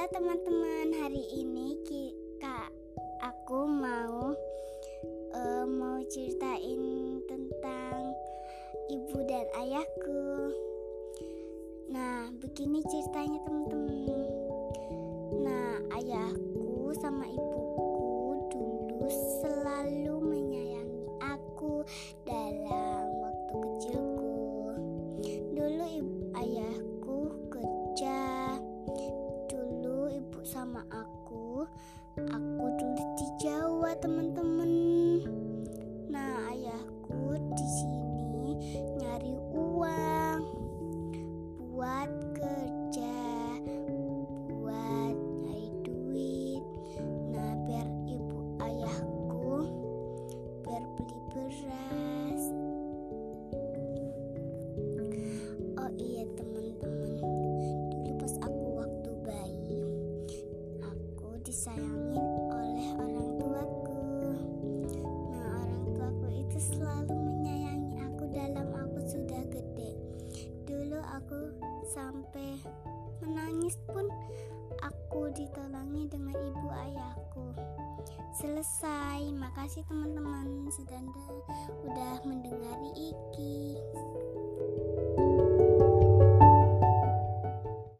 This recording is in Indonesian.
Halo teman-teman, hari ini Kak aku mau uh, mau ceritain tentang ibu dan ayahku. Nah, begini ceritanya teman-teman. Nah, ayahku sama ibuku dulu selalu menyayangi aku dalam waktu kecilku. Dulu ibu ayahku disayangin oleh orang tuaku. Nah, orang tuaku itu selalu menyayangi aku dalam aku sudah gede. Dulu aku sampai menangis pun aku ditolongi dengan ibu ayahku. Selesai. Makasih teman-teman sudah udah mendengari Iki.